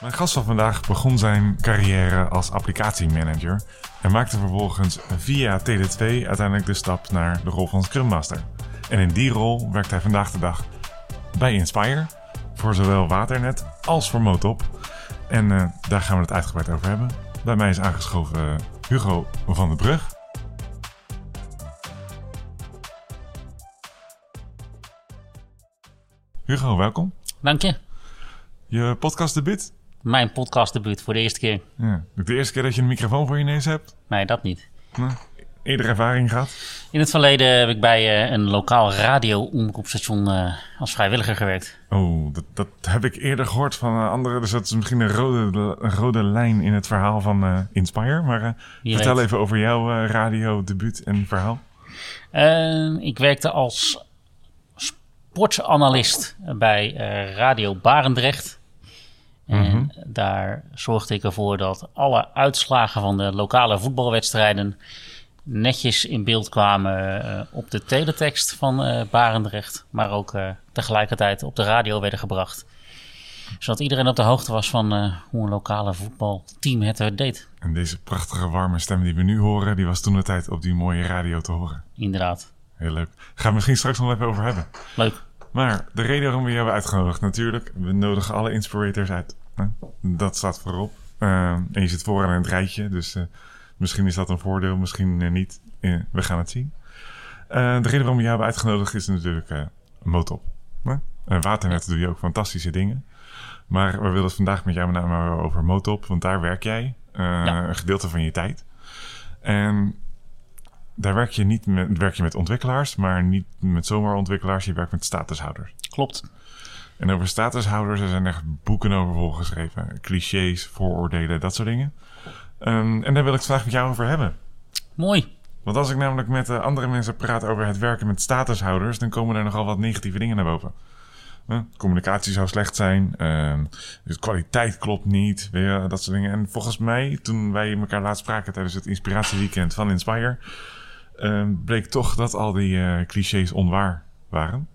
Mijn gast van vandaag begon zijn carrière als applicatiemanager en maakte vervolgens via TD2 uiteindelijk de stap naar de rol van Scrum Master. En in die rol werkt hij vandaag de dag bij Inspire voor zowel Waternet als voor Motop. En uh, daar gaan we het uitgebreid over hebben. Bij mij is aangeschoven Hugo van der Brug. Hugo, welkom. Dank je. Je podcastdebuut? Mijn podcastdebuut voor de eerste keer. Ja. De eerste keer dat je een microfoon voor je neus hebt? Nee, dat niet. Nou, eerder ervaring gehad? In het verleden heb ik bij uh, een lokaal radio-omroepstation uh, als vrijwilliger gewerkt. Oh, dat, dat heb ik eerder gehoord van uh, anderen. Dus dat is misschien een rode, een rode lijn in het verhaal van Inspire. Maar vertel weet. even over jouw radiodebuut en verhaal. ik werkte als sportsanalist bij Radio Barendrecht. En mm -hmm. daar zorgde ik ervoor dat alle uitslagen van de lokale voetbalwedstrijden netjes in beeld kwamen uh, op de teletext van uh, Barendrecht, maar ook uh, tegelijkertijd op de radio werden gebracht. Zodat iedereen op de hoogte was van hoe een lokale voetbalteam het deed. En deze prachtige warme stem die we nu horen, die was toen de tijd op die mooie radio te horen. Inderdaad. Heel leuk. Gaan we misschien straks nog even over hebben. Leuk. Maar de reden waarom we je hebben uitgenodigd, natuurlijk, we nodigen alle inspirators uit. Dat staat voorop. Uh, en je zit vooraan in het rijtje, dus uh, misschien is dat een voordeel, misschien uh, niet. we gaan het zien. de reden waarom we je hebben uitgenodigd is natuurlijk Motop. Waternet doe je ook fantastische dingen. Maar we willen het vandaag met jou met name over Motop, want daar werk jij ja. een gedeelte van je tijd. En daar werk je niet met, werk je met ontwikkelaars, maar niet met zomaar ontwikkelaars. Je werkt met statushouders. Klopt. En over statushouders, er zijn echt boeken over volgeschreven. Clichés, vooroordelen, dat soort dingen. Um, en daar wil ik het vandaag met jou over hebben. Mooi. Want als ik namelijk met uh, andere mensen praat over het werken met statushouders, dan komen er nogal wat negatieve dingen naar boven. Uh, communicatie zou slecht zijn, uh, de kwaliteit klopt niet, je, dat soort dingen. En volgens mij, toen wij elkaar laatst spraken tijdens het inspiratieweekend van Inspire, ehm, bleek toch dat al die eh, clichés onwaar waren.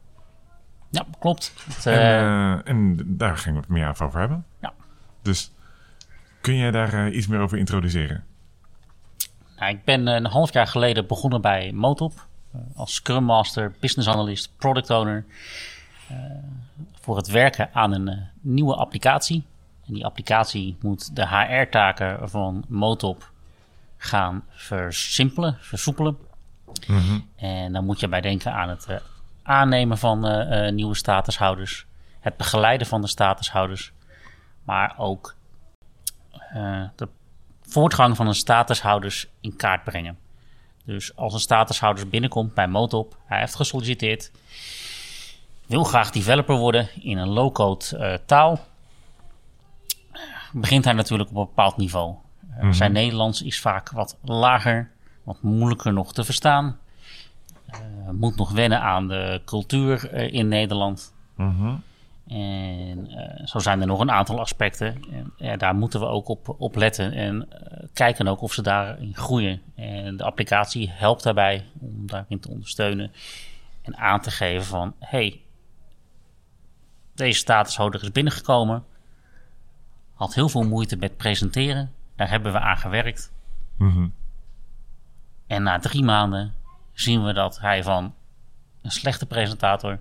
Ja, klopt. Het, en, uh, en, daar gingen we het meer over hebben. Ja. Dus kun jij daar uh, iets meer over introduceren? Nou, ik ben een half jaar geleden begonnen bij Motop. Als Scrum Master, Business Analyst, Product Owner. voor het werken aan een nieuwe applicatie. En die applicatie moet de HR-taken van Motop gaan versimpelen, versoepelen. Mm -hmm. En dan moet je bij denken aan het aannemen van uh, uh, nieuwe statushouders, het begeleiden van de statushouders, maar ook uh, de voortgang van de statushouders in kaart brengen. Dus als een statushouder binnenkomt bij Motop, hij heeft gesolliciteerd, wil graag developer worden in een low-code taal, begint hij natuurlijk op een bepaald niveau. Mm -hmm. Zijn Nederlands is vaak wat lager, wat moeilijker nog te verstaan. Uh, moet nog wennen aan de cultuur uh, in Nederland. -hmm. En uh, zo zijn er nog een aantal aspecten. En daar moeten we ook op, op letten en kijken ook of ze daarin groeien. En de applicatie helpt daarbij om daarin te ondersteunen en aan te geven van... hey, deze statushouder is binnengekomen. Had heel veel moeite met presenteren. Daar hebben we aan gewerkt. Mm -hmm. En na drie maanden zien we dat hij van een slechte presentator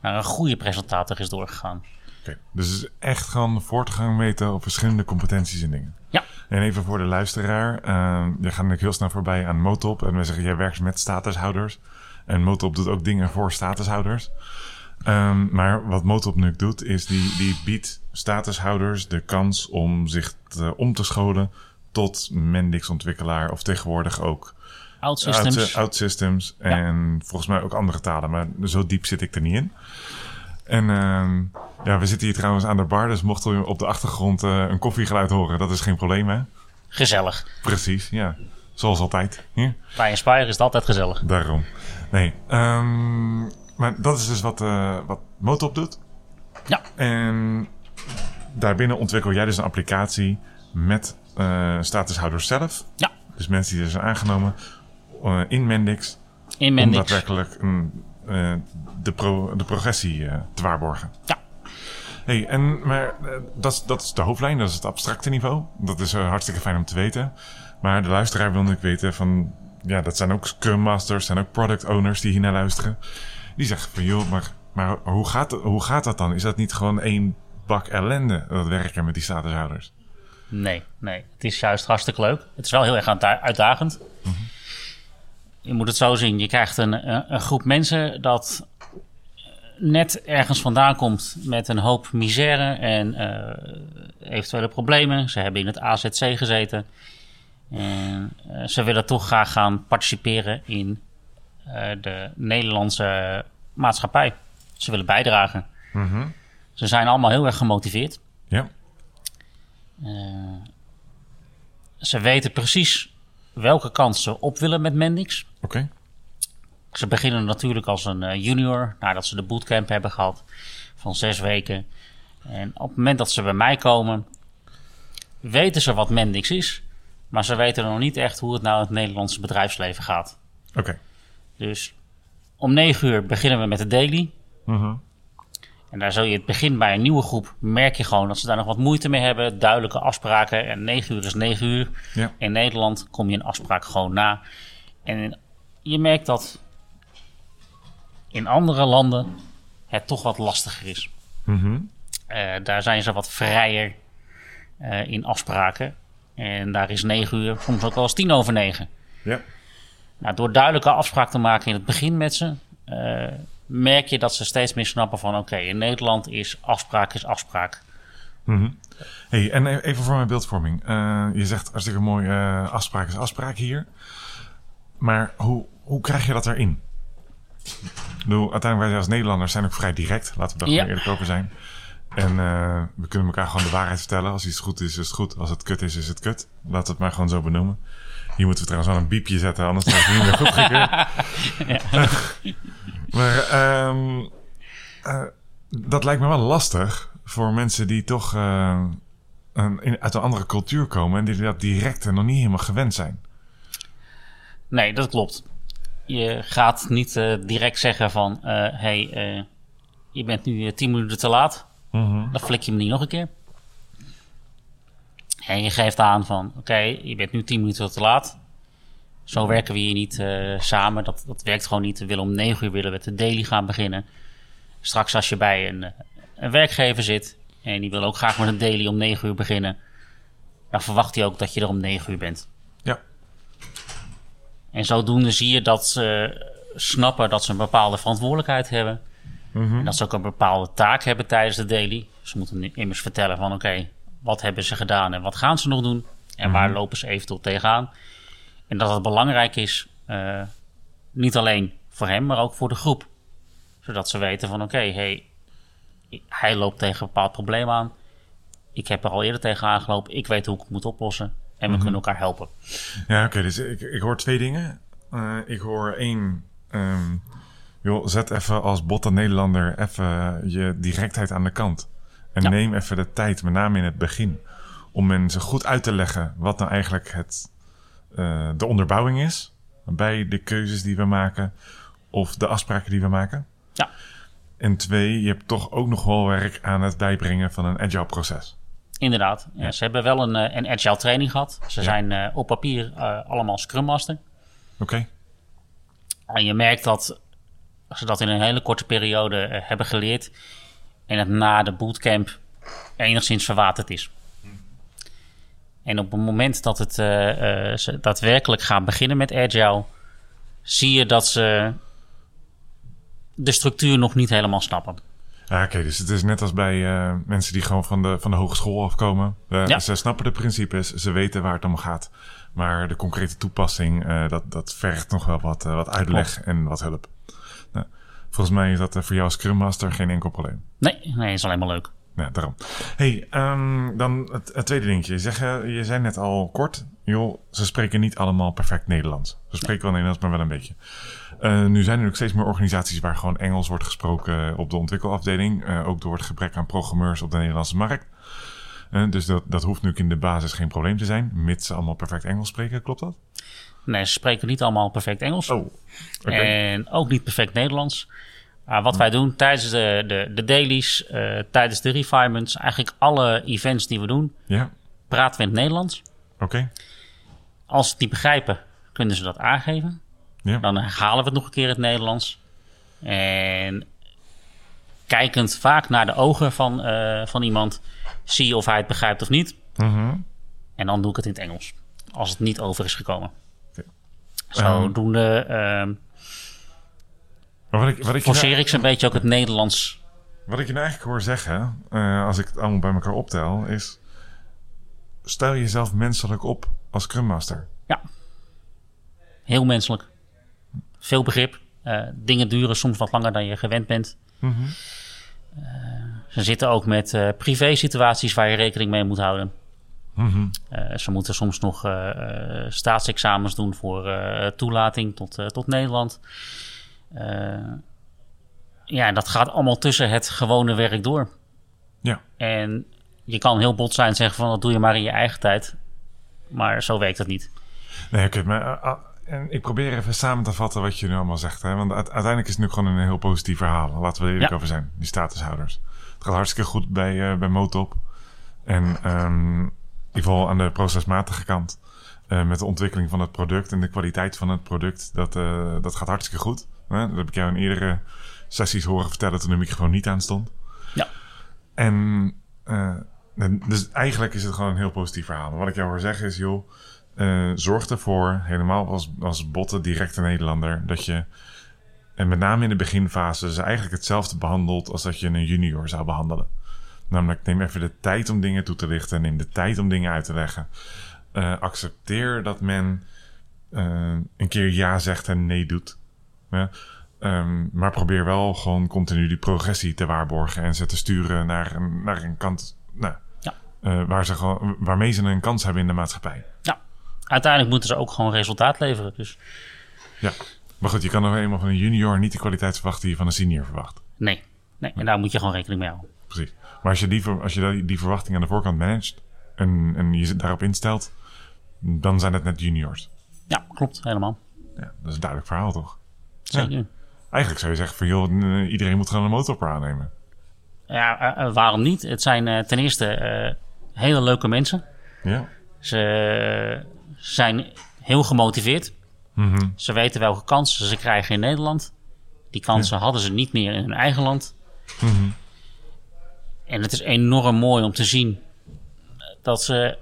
naar een goede presentator is doorgegaan. Okay, dus echt gewoon voortgang meten op verschillende competenties en dingen. Ja. En even voor de luisteraar. Uh, je gaat natuurlijk heel snel voorbij aan Motop. En we zeggen, jij werkt met statushouders. En Motop doet ook dingen voor statushouders. Um, maar wat Motop nu doet, is die, die biedt statushouders de kans om zich te, om te scholen tot Mendix-ontwikkelaar. Of tegenwoordig ook OutSystems. OutSystems en ja. volgens mij ook andere talen, maar zo diep zit ik er niet in. En uh, ja, we zitten hier trouwens aan de bar, dus mochten we op de achtergrond uh, een koffiegeluid horen, dat is geen probleem hè? Gezellig. Precies, ja. Zoals altijd. Hier. Bij Inspire is het altijd gezellig. Daarom. Nee, um, maar dat is dus wat, uh, wat Motop doet. Ja. En daarbinnen ontwikkel jij dus een applicatie met uh, statushouders zelf. Ja. Dus mensen die er zijn aangenomen uh, in Mendix. In Mendix. Om daadwerkelijk uh, de, pro, de progressie uh, te waarborgen. Ja. Hey, en, maar eh, dat, is- dat is de hoofdlijn, dat is het abstracte niveau. Dat is eh, hartstikke fijn om te weten. Maar de luisteraar wil natuurlijk weten van... Ja, dat zijn ook Scrum Masters, zijn ook Product Owners die hier naar luisteren. Die zeggen van, joh, maar, maar hoe, gaat, hoe gaat dat dan? Is dat niet gewoon één bak ellende, dat werken met die statushouders? Nee, nee. Het is juist hartstikke leuk. Het is wel heel erg aan- uitdagend. Je moet het zo zien. Je krijgt een, een, groep mensen dat net ergens vandaan komt met een hoop misère en eh, eventuele problemen. Ze hebben in het AZC gezeten. En eh, ze willen toch graag gaan participeren in eh, de Nederlandse maatschappij. Ze willen bijdragen. Ze zijn allemaal heel erg gemotiveerd. Ja, Eh, ze weten precies welke kant ze op willen met Mendix. oké. Ze beginnen natuurlijk als een eh, junior, nadat ze de bootcamp hebben gehad van zes weken. En op het moment dat ze bij mij komen, weten ze wat Mendix is, maar ze weten nog niet echt hoe het nou in het Nederlandse bedrijfsleven gaat. Oké. Dus om negen uur beginnen we met de daily. Mhm. En daar zul je het begin bij een nieuwe groep merk je gewoon dat ze daar nog wat moeite mee hebben. Duidelijke afspraken. En 9 uur is 9 uur. Ja. In Nederland kom je een afspraak gewoon na. En je merkt dat in andere landen het toch wat lastiger is. Mhm. Eh, daar zijn ze wat vrijer eh, in afspraken. En daar is 9 uur soms ook wel eens 10 over 9. Ja. Nou, door duidelijke afspraak te maken in het begin met ze, eh, merk je dat ze steeds meer snappen van oké, in Nederland is afspraak is afspraak. Mhm. Hey, en e- even voor mijn beeldvorming. Eh, je zegt hartstikke mooi, eh afspraak is afspraak hier. Maar hoe, hoe krijg je dat erin? Ik bedoel, uiteindelijk wij als Nederlanders zijn ook vrij direct. Laten we daar Ja. eerlijk over zijn. En eh, we kunnen elkaar gewoon de waarheid vertellen. Als iets goed is, is het goed. Als het kut is, is het kut. Laten we het maar gewoon zo benoemen. Hier moeten we trouwens wel een biepje zetten, anders wordt het niet meer goedgekeurd. maar ehm, eh, dat lijkt me wel lastig voor mensen die toch eh, een, in- uit een andere cultuur komen en die dat direct nog niet helemaal gewend zijn. Nee, dat klopt. Je gaat niet eh, direct zeggen van hé, hey, je bent nu 10 minuten te laat. Dan flik je hem niet nog een keer. En je geeft aan van oké, je bent nu 10 minuten te laat. Zo werken we hier niet eh, samen. Dat, dat werkt gewoon niet. We willen om 9 uur willen we de daily gaan beginnen. Straks als je bij een, eh, een werkgever zit en die wil ook graag met een daily om 9 uur beginnen, dan verwacht hij ook dat je er om 9 uur bent. Ja, En zodoende zie je dat ze snappen dat ze een bepaalde verantwoordelijkheid hebben. En dat ze ook een bepaalde taak hebben tijdens de daily. Ze moeten immers vertellen van oké, wat hebben ze gedaan en wat gaan ze nog doen? En waar lopen ze eventueel tegenaan? En dat het belangrijk is, eh, niet alleen voor hem, maar ook voor de groep. Zodat ze weten van oké, hey, hij loopt tegen een bepaald probleem aan. Ik heb er al eerder tegen aangelopen. Ik weet hoe ik het moet oplossen. En we kunnen elkaar helpen. ja oké. dus ik, ik hoor twee dingen. Eh, ik hoor één... ehm, joh, zet even als botte Nederlander even je directheid aan de kant. En Ja. neem even de tijd, met name in het begin, om mensen goed uit te leggen wat nou eigenlijk het, eh, de onderbouwing is bij de keuzes die we maken of de afspraken die we maken. Ja. En twee, je hebt toch ook nog wel werk aan het bijbrengen van een agile proces. Inderdaad. Ja, ze hebben wel een, eh, een agile training gehad. Ze zijn eh, op papier allemaal Scrum Master. Oké? En je merkt dat ze dat in een hele korte periode hebben geleerd. En het na de bootcamp enigszins verwaterd is. En op het moment dat het, eh, eh, ze daadwerkelijk gaan beginnen met agile, zie je dat ze de structuur nog niet helemaal snappen. Ja, oké, dus het is net als bij eh, mensen die gewoon van de, van de hogeschool afkomen. Ja. Ze snappen de principes, ze weten waar het om gaat. Maar de concrete toepassing, dat, dat vergt nog wel wat, wat uitleg en wat hulp. Nou, volgens mij is dat voor jou als Scrum Master geen enkel probleem. Nee, nee, is alleen maar leuk. Ja, daarom. hey, ehm, dan het, het tweede dingetje. Je, zeg, je zei net al kort, joh, ze spreken niet allemaal perfect Nederlands. Ze spreken wel Nederlands, maar wel een beetje. Eh, nu zijn er ook steeds meer organisaties waar gewoon Engels wordt gesproken op de ontwikkelafdeling. eh, ook door het gebrek aan programmeurs op de Nederlandse markt. Eh, dus dat, dat hoeft nu in de basis geen probleem te zijn, mits ze allemaal perfect Engels spreken. Klopt dat? Nee, ze spreken niet allemaal perfect Engels. Oh. En ook niet perfect Nederlands. Ah, wat wij doen tijdens de, de, de dailies, eh, tijdens de refinements, eigenlijk alle events die we doen, Ja, praten we in het Nederlands. oké. Als ze niet begrijpen, kunnen ze dat aangeven. Ja. Dan herhalen we het nog een keer in het Nederlands. En kijkend vaak naar de ogen van, eh, van iemand, zie je of hij het begrijpt of niet. Mhm. En dan doe ik het in het Engels. Als het niet over is gekomen. Oké. Zodoende ehm Maar wat ik, wat, ik forceer ik ze een beetje ook het Nederlands. wat ik je nou eigenlijk hoor zeggen, eh, als ik het allemaal bij elkaar optel, is... Stel jezelf menselijk op als Scrum Master. Ja. Heel menselijk. Veel begrip. Eh, dingen duren soms wat langer dan je gewend bent. Mhm. Eh, ze zitten ook met privé situaties waar je rekening mee moet houden. Mhm. Ze moeten soms nog staatsexamens doen voor toelating tot, tot Nederland. Eh, ja, dat gaat allemaal tussen het gewone werk door. Ja. En je kan heel bot zijn en zeggen van dat doe je maar in je eigen tijd. Maar zo werkt dat niet. Nee, oké, maar uh, uh, en ik probeer even samen te vatten wat je nu allemaal zegt. Hè? Want uite- uiteindelijk is het nu gewoon een heel positief verhaal. Laten we er eerlijk Ja. over zijn, die statushouders. Het gaat hartstikke goed bij, eh bij Motop. En in ieder geval aan de procesmatige kant. eh, met de ontwikkeling van het product en de kwaliteit van het product. Dat, eh, dat gaat hartstikke goed. Hè? Dat heb ik jou in eerdere sessies horen vertellen toen de microfoon niet aan stond. Ja. En eh, dus eigenlijk is het gewoon een heel positief verhaal. Maar wat ik jou hoor zeggen is, joh, eh, zorg ervoor, helemaal als, als botte directe Nederlander, dat je, en met name in de beginfase, ze eigenlijk hetzelfde behandelt als dat je een junior zou behandelen. Namelijk, neem even de tijd om dingen toe te lichten, neem de tijd om dingen uit te leggen. Eh, accepteer dat men een keer ja zegt en nee doet. Ja? Ehm, maar probeer wel gewoon continu die progressie te waarborgen en ze te sturen naar een, naar een kant nou, Ja. eh, waar ze gewoon, waarmee ze een kans hebben in de maatschappij. Ja, uiteindelijk moeten ze ook gewoon resultaat leveren. Dus Ja. Maar goed, je kan nog eenmaal van een junior niet de kwaliteit verwachten die je van een senior verwacht. nee, nee. En daar moet je gewoon rekening mee houden. Precies. Maar als je die, als je die, die verwachting aan de voorkant managt en, en je daarop instelt, dan zijn het net juniors. Ja, klopt. Helemaal. Ja, dat is een duidelijk verhaal, toch? Zeker. Eigenlijk zou je zeggen van, joh, iedereen moet gewoon een motor aannemen. Ja, eh, eh, waarom niet? Het zijn eh, ten eerste hele leuke mensen. Ja. Ze zijn heel gemotiveerd. Mhm. Ze weten welke kansen ze krijgen in Nederland. Die kansen hadden ze niet meer in hun eigen land. Mhm. En het is enorm mooi om te zien dat ze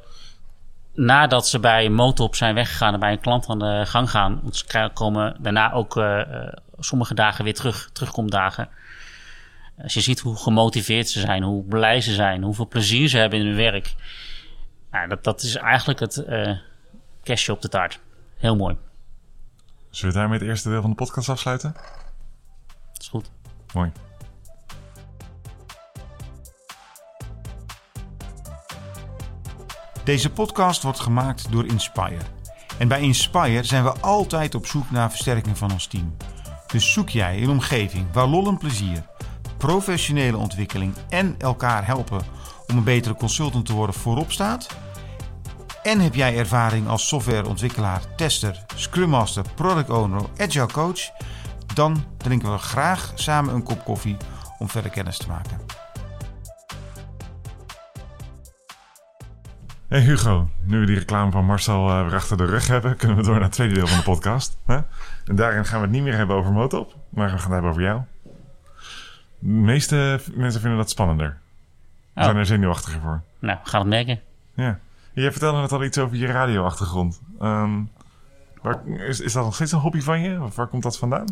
nadat ze bij Motop zijn weggegaan en bij een klant aan de gang gaan, want ze komen daarna ook eh, eh, sommige dagen weer terug, terugkomdagen. Als je ziet hoe gemotiveerd ze zijn, hoe blij ze zijn, hoeveel plezier ze hebben in hun werk. Nou, dat, dat is eigenlijk het eh kerstje op de taart. Heel mooi. Zullen we daarmee het eerste deel van de podcast afsluiten? Dat is goed. Mooi. Deze podcast wordt gemaakt door Inspire. En bij Inspire zijn we altijd op zoek naar versterking van ons team. Dus zoek jij een omgeving waar lol en plezier, professionele ontwikkeling en elkaar helpen om een betere consultant te worden voorop staat? En heb jij ervaring als softwareontwikkelaar, tester, scrum master, product owner, agile coach? Dan drinken we graag samen een kop koffie om verder kennis te maken. Hey Hugo, nu we die reclame van Marcel eh, weer achter de rug hebben, kunnen we door naar het tweede deel van de podcast. Hè? En daarin gaan we het niet meer hebben over Motop, maar we gaan het hebben over jou. De meeste mensen vinden dat spannender. Ze Oh. zijn er zenuwachtiger voor. Nou, we gaan het merken. Ja. Jij vertelde net al iets over je radioachtergrond. Ehm waar, is, is dat nog steeds een hobby van je? Of waar komt dat vandaan?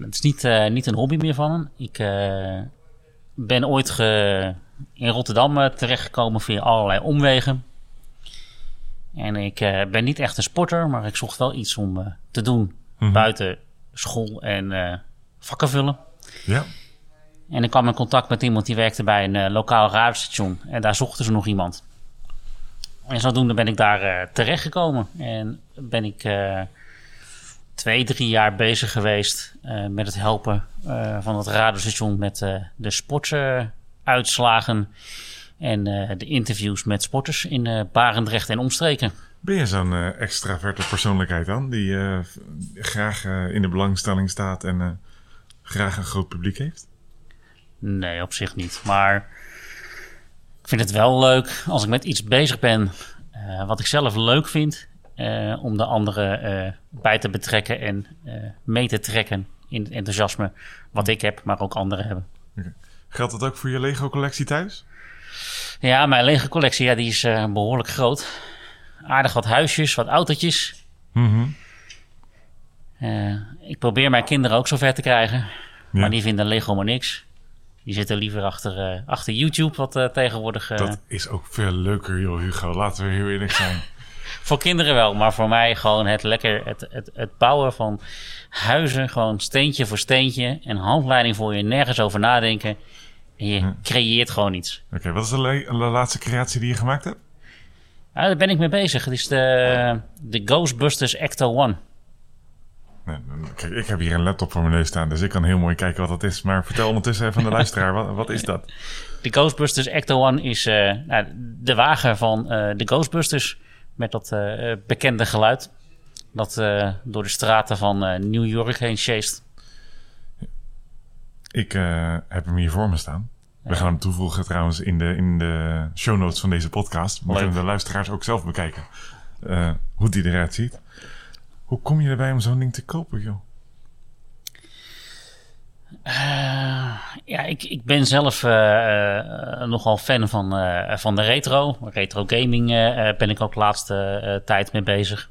Het is niet, eh, niet een hobby meer van hem. Ik eh, ben ooit ge- in Rotterdam eh, terechtgekomen via allerlei omwegen. En ik eh, ben niet echt een sporter, maar ik zocht wel iets om eh, te doen Mhm. buiten school en vakken vullen. Ja. En ik kwam in contact met iemand die werkte bij een lokaal radiostation. En daar zochten ze nog iemand. En zodoende ben ik daar eh, terechtgekomen. En ben ik twee, drie jaar bezig geweest met het helpen van het radiostation met de sportsuitslagen. en eh, de interviews met sporters in eh, Barendrecht en omstreken. Ben je zo'n eh, extraverte persoonlijkheid dan? Die graag in de belangstelling staat en graag een groot publiek heeft? Nee, op zich niet. Maar ik vind het wel leuk als ik met iets bezig ben wat ik zelf leuk vind, om de anderen bij te betrekken en mee te trekken in het enthousiasme wat ik heb, maar ook anderen hebben. Geldt dat ook voor je Lego-collectie thuis? Ja, mijn lege collectie ja, die is eh, behoorlijk groot. Aardig wat huisjes, wat autootjes. Mhm. Eh, ik probeer mijn kinderen ook zover te krijgen. Ja. Maar die vinden Lego maar niks. Die zitten liever achter, eh, achter YouTube, wat tegenwoordig Dat is ook veel leuker, joh, Hugo. Laten we heel eerlijk zijn. voor kinderen wel. Maar voor mij gewoon het lekker, het, het, het bouwen van huizen, gewoon steentje voor steentje. En handleiding voor je, nergens over nadenken. En je creëert gewoon iets. Oké, wat is de, laatste creatie die je gemaakt hebt? Ah, daar ben ik mee bezig. Het is de, de Ghostbusters Ecto One. Nee, kijk, ik heb hier een laptop voor mijn neus staan, dus ik kan heel mooi kijken wat dat is. Maar vertel ondertussen even aan de luisteraar, wat, wat is dat? De Ghostbusters Ecto One is eh, nou, de wagen van eh, de Ghostbusters. Met dat eh, bekende geluid. Dat door de straten van New York heen chased. Ik eh, heb hem hier voor me staan. We gaan hem toevoegen trouwens in de, in de show notes van deze podcast. Kunnen de luisteraars ook zelf bekijken eh, hoe die eruit ziet. Hoe kom je erbij om zo'n ding te kopen, joh? Eh, ja, ik, ik ben zelf nogal fan van, van de retro. Retro gaming ben ik ook de laatste tijd mee bezig.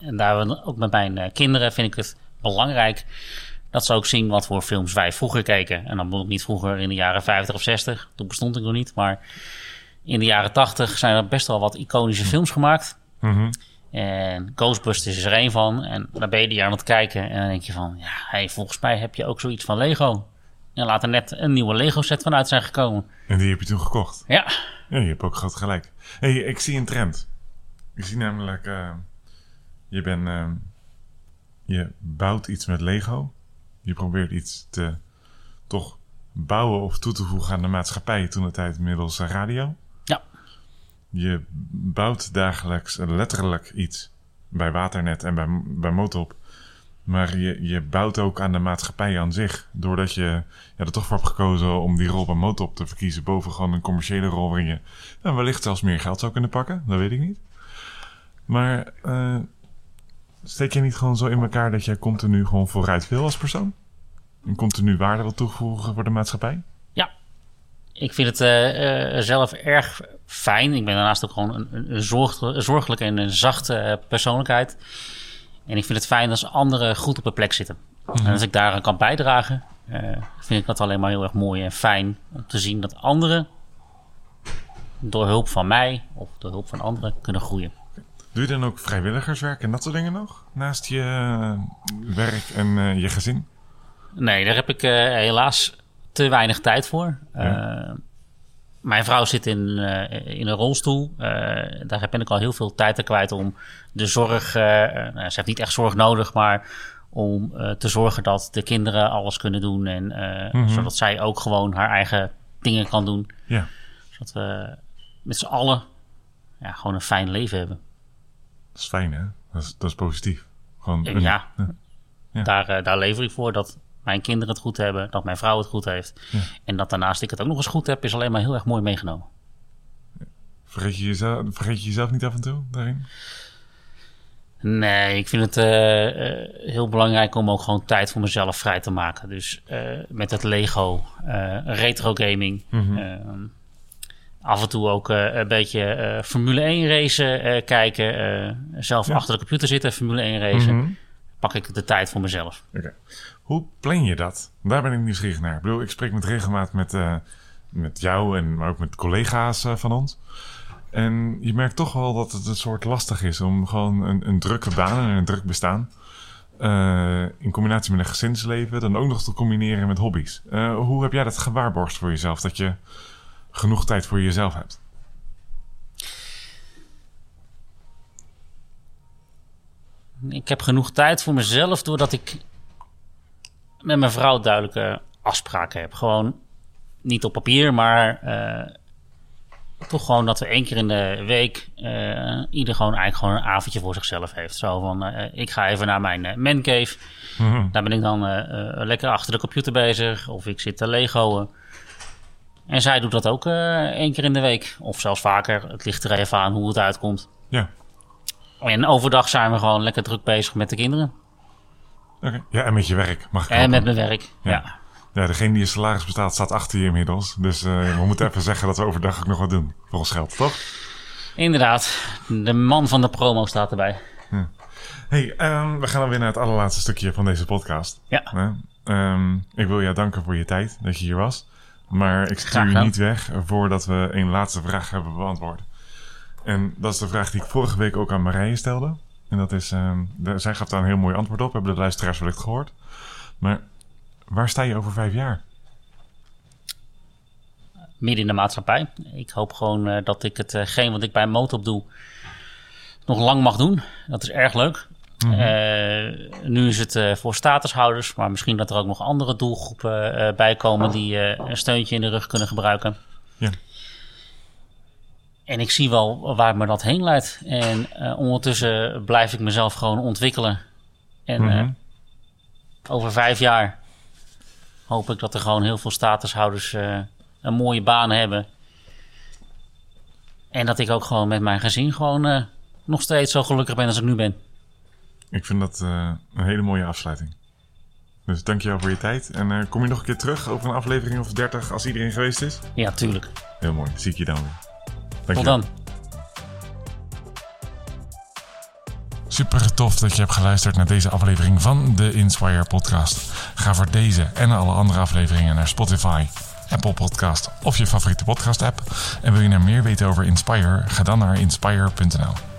En daar ook met mijn kinderen vind ik het belangrijk dat ze ook zien wat voor films wij vroeger keken. En dan bedoel ik niet vroeger in de jaren 50 of 60. Toen bestond ik nog niet. Maar in de jaren 80 zijn er best wel wat iconische films gemaakt. Mhm. En Ghostbusters is er één van. En dan ben je die aan het kijken. En dan denk je van, ja, hey, volgens mij heb je ook zoiets van Lego. En laat er net een nieuwe Lego set vanuit zijn gekomen. En die heb je toen gekocht. Ja, Ja, je hebt ook groot gelijk. hey, ik zie een trend. Ik zie namelijk, eh, je bent, eh, je bouwt iets met Lego. Je probeert iets te toch bouwen of toe te voegen aan de maatschappij toen de tijd middels radio. ja, Je bouwt dagelijks letterlijk iets bij Waternet en bij, bij Motop. Maar je, je bouwt ook aan de maatschappij aan zich. Doordat je ja, er toch voor hebt gekozen om die rol bij Motop te verkiezen. Boven gewoon een commerciële rol waarin je nou, wellicht zelfs meer geld zou kunnen pakken. Dat weet ik niet. Maar eh, steek je niet gewoon zo in elkaar dat jij continu gewoon vooruit wil als persoon? En continu waarde wil toevoegen voor de maatschappij? ja. Ik vind het eh, eh, zelf erg fijn. Ik ben daarnaast ook gewoon een, een, zorg, zorgelijke en een zachte eh, persoonlijkheid. En ik vind het fijn als anderen goed op een plek zitten. En als ik daaraan kan bijdragen, vind ik dat alleen maar heel erg mooi en fijn om te zien dat anderen door hulp van mij of door hulp van anderen kunnen groeien. Doe je dan ook vrijwilligerswerk en dat soort dingen nog? Naast je eh, werk en eh, je gezin? Nee, daar heb ik eh, helaas te weinig tijd voor. Ja. Mijn vrouw zit in, in een rolstoel. Daar ben ik al heel veel tijd aan kwijt om de zorg. nou, ze heeft niet echt zorg nodig, maar om te zorgen dat de kinderen alles kunnen doen. En Mhm. zodat zij ook gewoon haar eigen dingen kan doen. Ja. Zodat we met z'n allen ja, gewoon een fijn leven hebben. Dat is fijn, hè? Dat is, dat is positief. Gewoon ja, Ja. Daar, eh, daar lever ik voor dat mijn kinderen het goed hebben, dat mijn vrouw het goed heeft. Ja. En dat daarnaast ik het ook nog eens goed heb, is alleen maar heel erg mooi meegenomen. Vergeet, je jezelf, vergeet je jezelf niet af en toe daarin? Nee, ik vind het eh, eh, heel belangrijk om ook gewoon tijd voor mezelf vrij te maken. Dus met het Lego, retro gaming. Mhm. ehm, af en toe ook eh, een beetje eh, Formule 1 racen eh, kijken. zelf Ja. achter de computer zitten, Formule 1 racen. Mhm. Pak ik de tijd voor mezelf. Hoe plan je dat? Daar ben ik nieuwsgierig naar. Ik bedoel, ik spreek met regelmaat met, met jou en maar ook met collega's van ons. En je merkt toch wel dat het een soort lastig is om gewoon een, een drukke baan en een druk bestaan. in combinatie met een gezinsleven, dan ook nog te combineren met hobby's. Hoe heb jij dat gewaarborgd voor jezelf? Dat je genoeg tijd voor jezelf hebt? Ik heb genoeg tijd voor mezelf doordat ik met mijn vrouw duidelijke afspraken heb. Gewoon niet op papier, maar eh, toch gewoon dat we één keer in de week eh, ieder gewoon eigenlijk gewoon een avondje voor zichzelf heeft. Zo van, eh, ik ga even naar mijn uh, mancave. Mhm. Daar ben ik dan lekker achter de computer bezig. Of ik zit te legoen. En zij doet dat ook één keer in de week. Of zelfs vaker. Het ligt er even aan hoe het uitkomt. Ja. En overdag zijn we gewoon lekker druk bezig met de kinderen. Oké. Ja, en met je werk. Mag ik En met mijn werk, Ja. ja. Ja, degene die je salaris bestaat staat achter je inmiddels. Dus eh, we moeten even zeggen dat we overdag ook nog wat doen. Voor ons geld, toch? Inderdaad, de man van de promo staat erbij. hey, ehm, we gaan dan weer naar het allerlaatste stukje van deze podcast. Ja. Ehm, ik wil jou danken voor je tijd dat je hier was. Maar ik stuur je niet weg voordat we een laatste vraag hebben beantwoord. En dat is de vraag die ik vorige week ook aan Marije stelde. En dat is, ehm, de- zij gaf daar een heel mooi antwoord op. Hebben de luisteraars wellicht gehoord. Maar waar sta je over vijf jaar? midden in de maatschappij. Ik hoop gewoon eh, dat ik hetgeen wat ik bij Motop doe nog lang mag doen. Dat is erg leuk. Eh, nu is het eh, voor statushouders, maar misschien dat er ook nog andere doelgroepen eh, bij komen die een steuntje in de rug kunnen gebruiken. Ja. En ik zie wel waar me dat heen leidt. En ondertussen blijf ik mezelf gewoon ontwikkelen. En Mhm. over vijf jaar hoop ik dat er gewoon heel veel statushouders een mooie baan hebben. En dat ik ook gewoon met mijn gezin gewoon nog steeds zo gelukkig ben als ik nu ben. Ik vind dat eh, een hele mooie afsluiting. Dus dankjewel voor je tijd. En eh, kom je nog een keer terug over een aflevering of 30 als iedereen geweest is? Ja, tuurlijk. Heel mooi. Zie ik je dan weer. Tot Dankjewel. dan. Super tof dat je hebt geluisterd naar deze aflevering van de Inspire Podcast. Ga voor deze en alle andere afleveringen naar Spotify, Apple Podcast of je favoriete podcast app. En wil je nou meer weten over Inspire? Ga dan naar inspire.nl.